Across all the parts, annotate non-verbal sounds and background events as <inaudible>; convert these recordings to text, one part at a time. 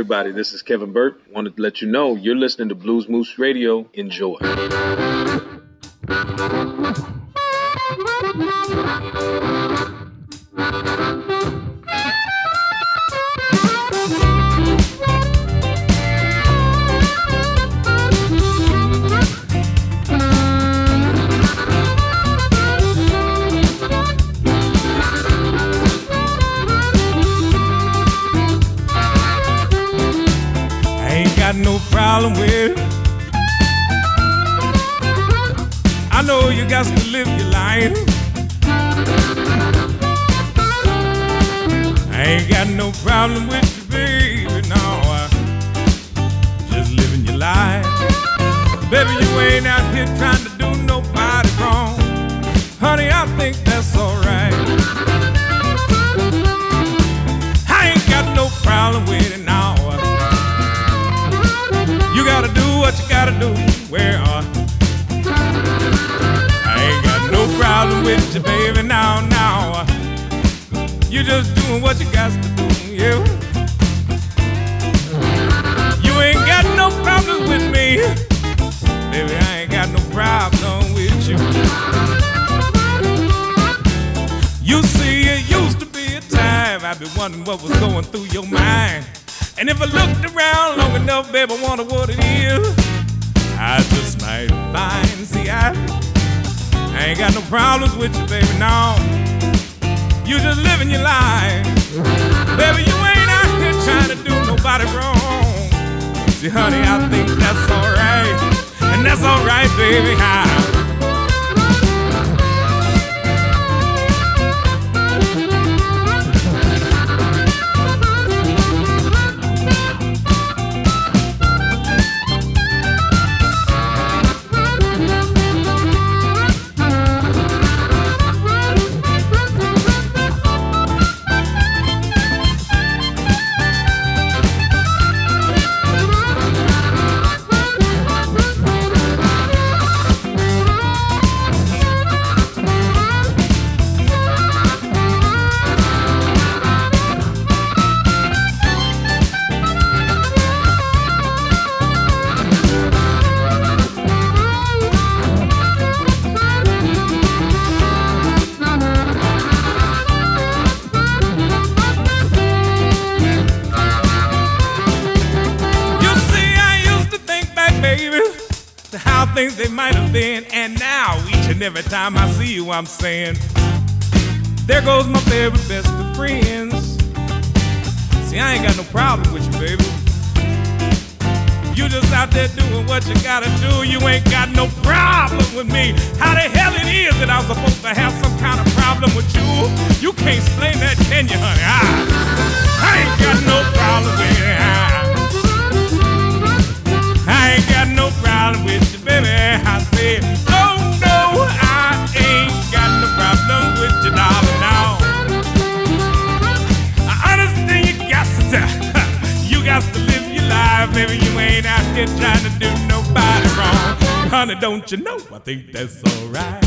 Everybody, this is Kevin Burt. Wanted to let you know you're listening to Bluesmoose Radio. Enjoy. <laughs> with it. I know you got to live your life. I ain't got no problem with you, baby. No, just living your life. Baby, you ain't out here trying to do nobody wrong. Honey, I think that's alright. I ain't got no problem with it what you gotta do. Where are I ain't got no problem with you, baby. Now, now. You just doing what you got to do, yeah. You ain't got no problems with me. Baby, I ain't got no problem with you. You see, it used to be a time I'd be wondering what was going through your mind. And if I looked around long enough, baby, I wonder what it is. I just might find, see, I, ain't got no problems with you, baby, no. You just living your life. Baby, you ain't out here trying to do nobody wrong. See, honey, I think that's alright. And that's alright, baby. I, and every time I see you, I'm saying, there goes my favorite best of friends. See, I ain't got no problem with you, baby. You just out there doing what you gotta do. You ain't got no problem with me. How the hell it is that I'm supposed to have some kind of problem with you? You can't explain that, can you, honey? I, I ain't got no problem with it. Honey. Don't you know? I think that's alright.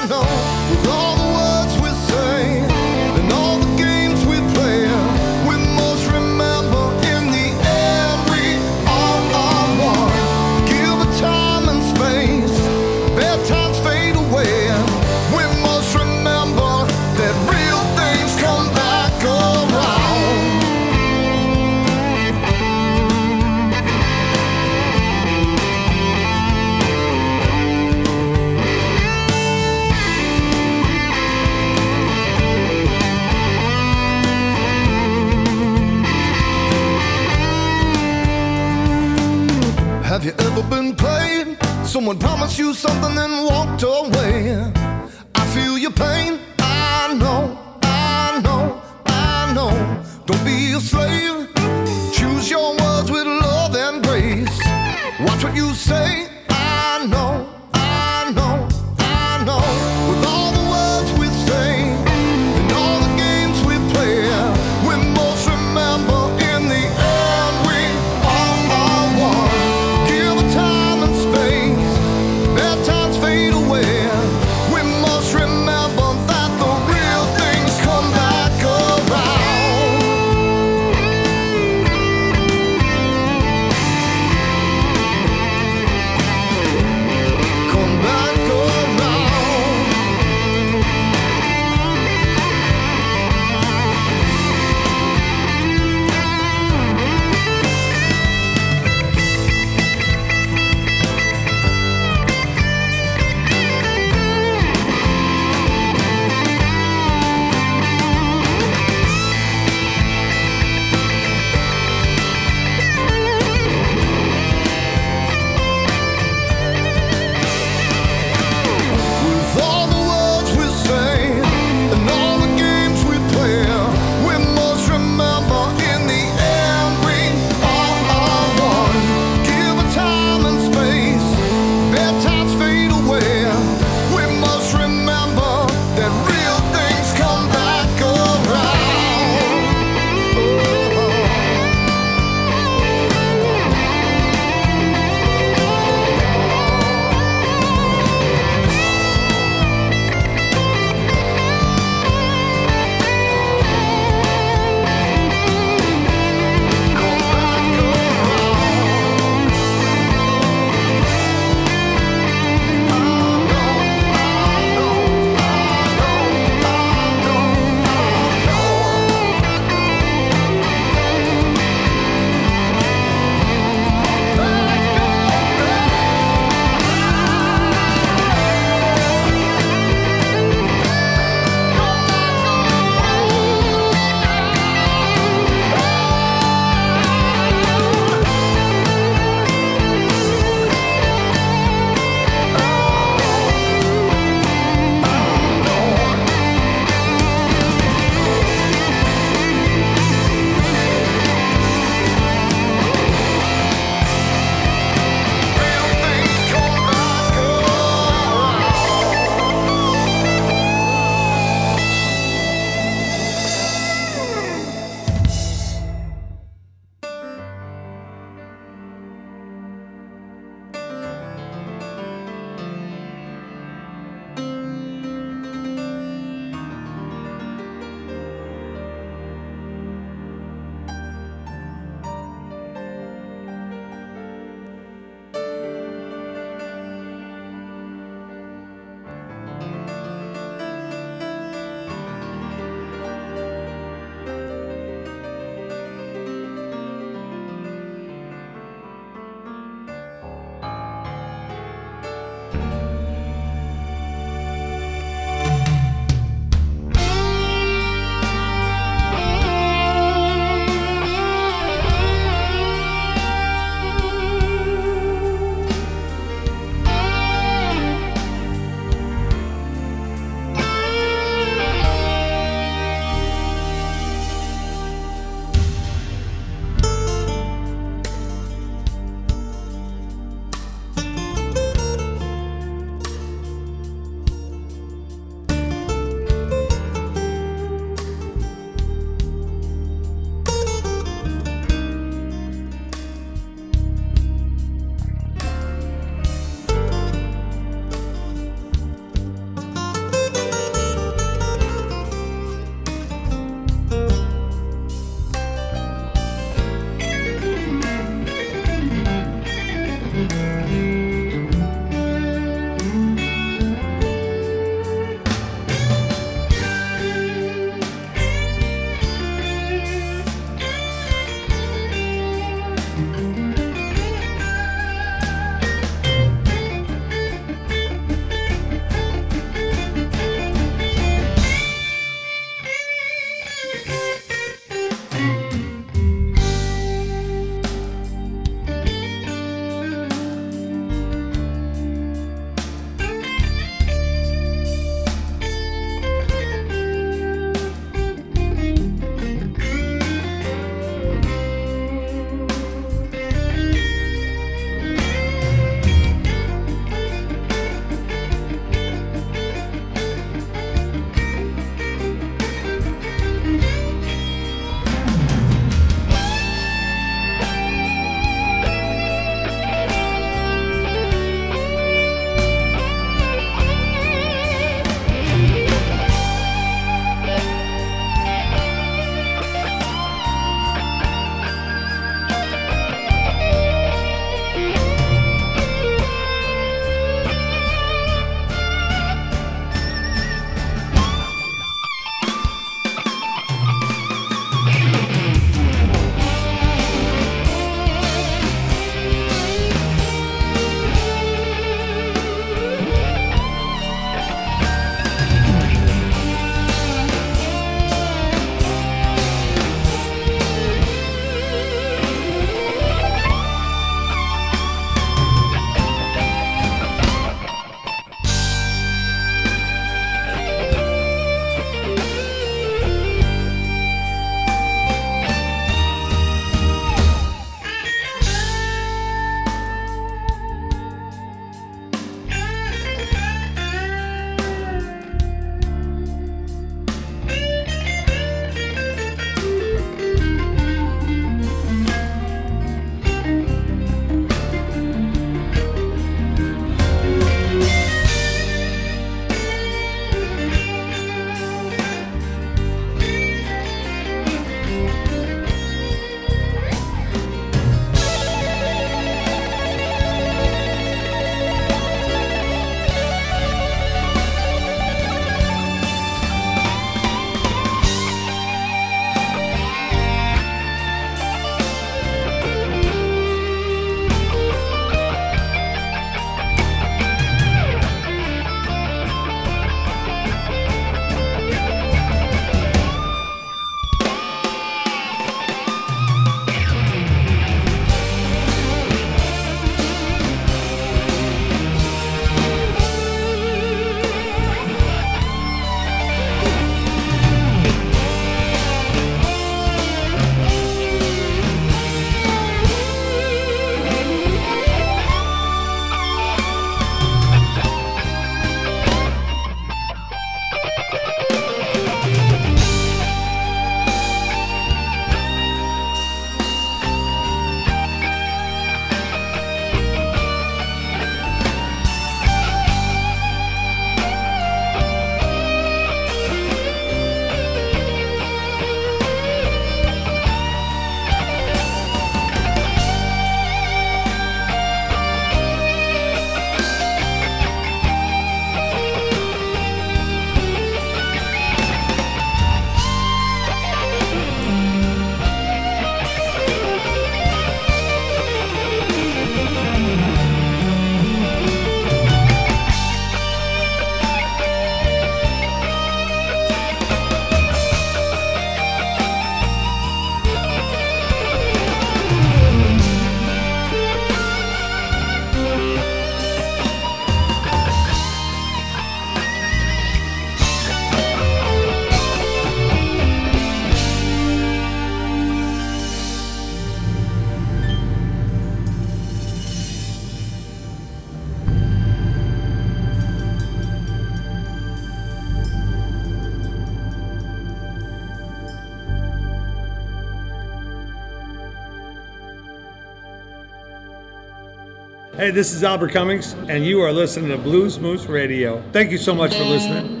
Hey, this is Albert Cummings, and you are listening to Bluesmoose Radio. Thank you so much for listening.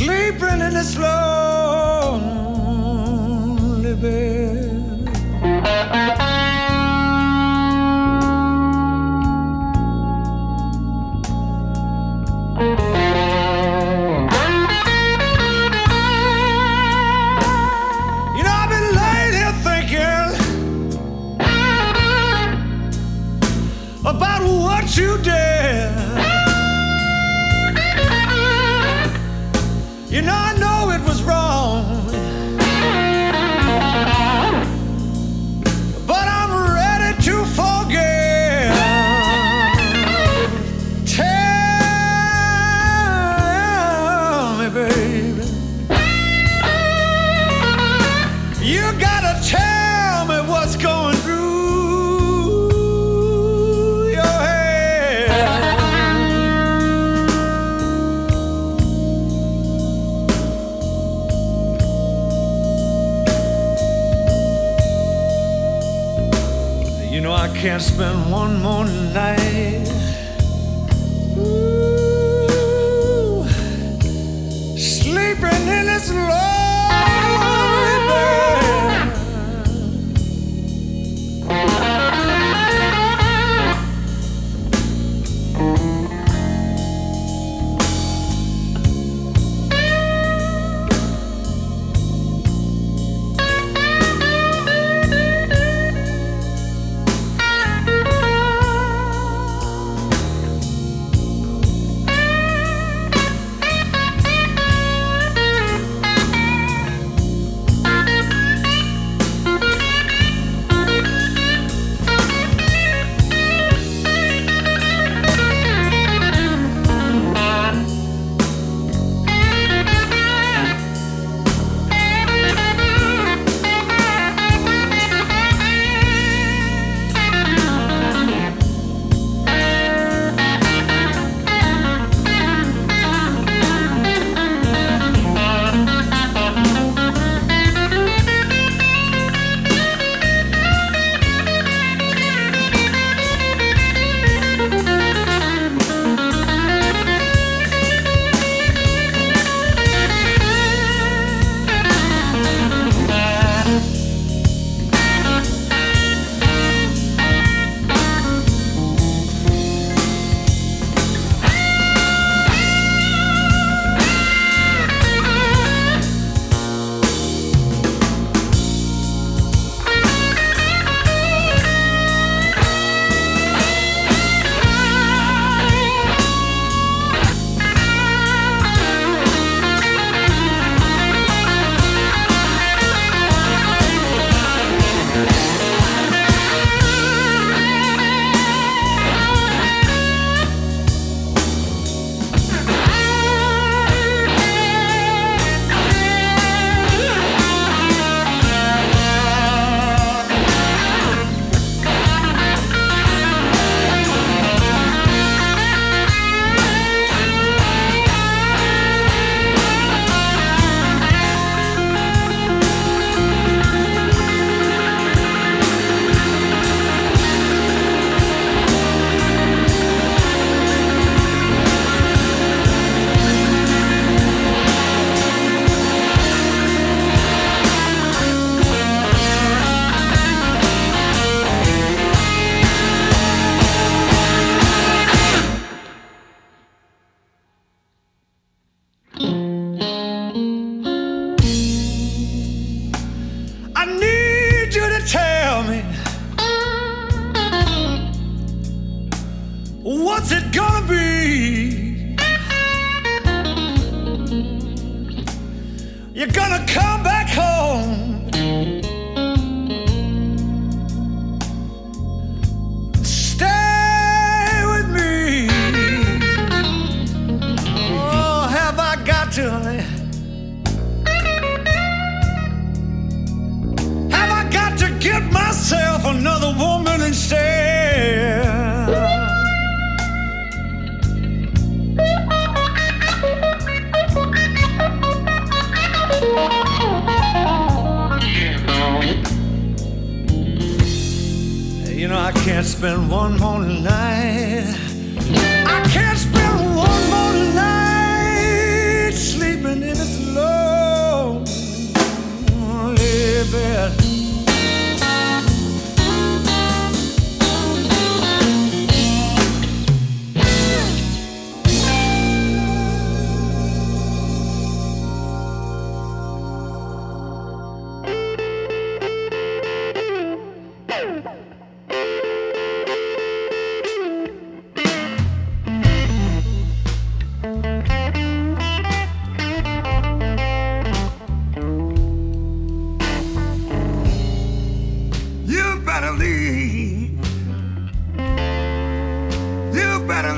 sleeping in this lonely bed.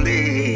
You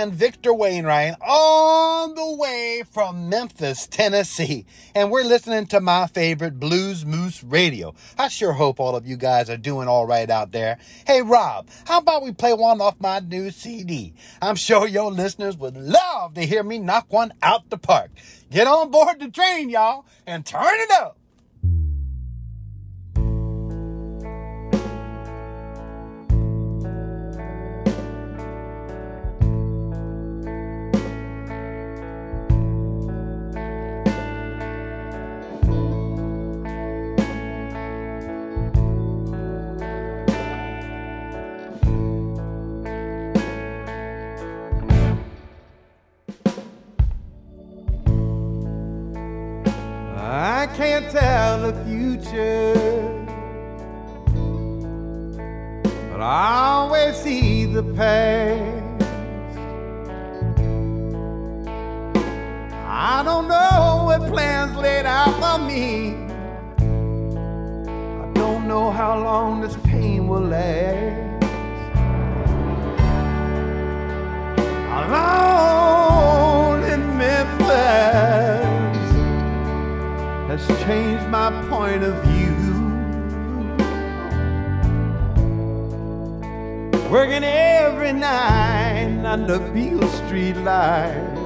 friend Victor Wainwright on the way from Memphis, Tennessee. And we're listening to my favorite Bluesmoose Radio. I sure hope all of you guys are doing all right out there. Hey, Rob, how about we play one off my new CD? I'm sure your listeners would love to hear me knock one out the park. Get on board the train, y'all, and turn it up. But I always see the past. I don't know what plans laid out for me. I don't know how long this pain will last. Alone has changed my point of view. Working every night under Beale Street lights,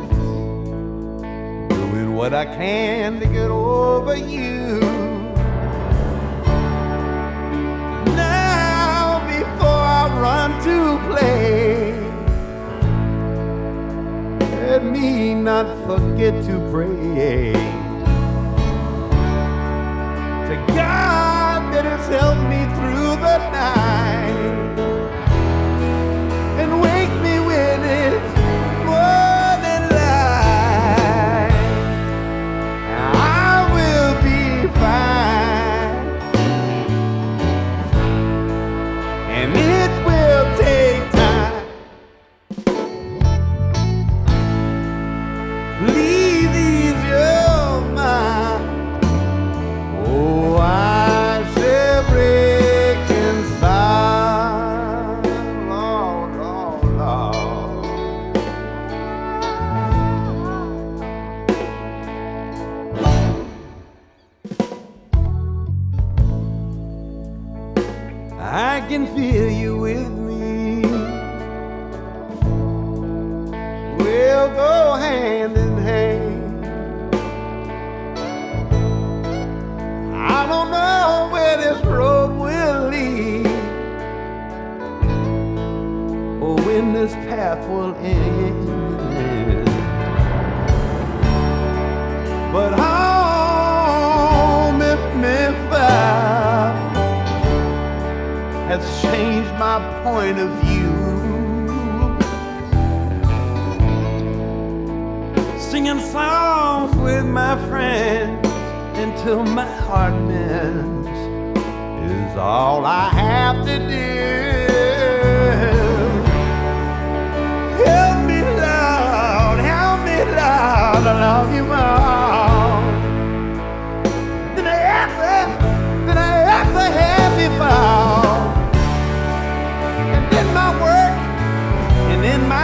doing what I can to get over you. Now, before I run to play, let me not forget to pray God that has helped me through the night has changed my point of view. Singing songs with my friends until my heart mends is all I have to do. Help me, Lord, help me, Lord, I love you more in my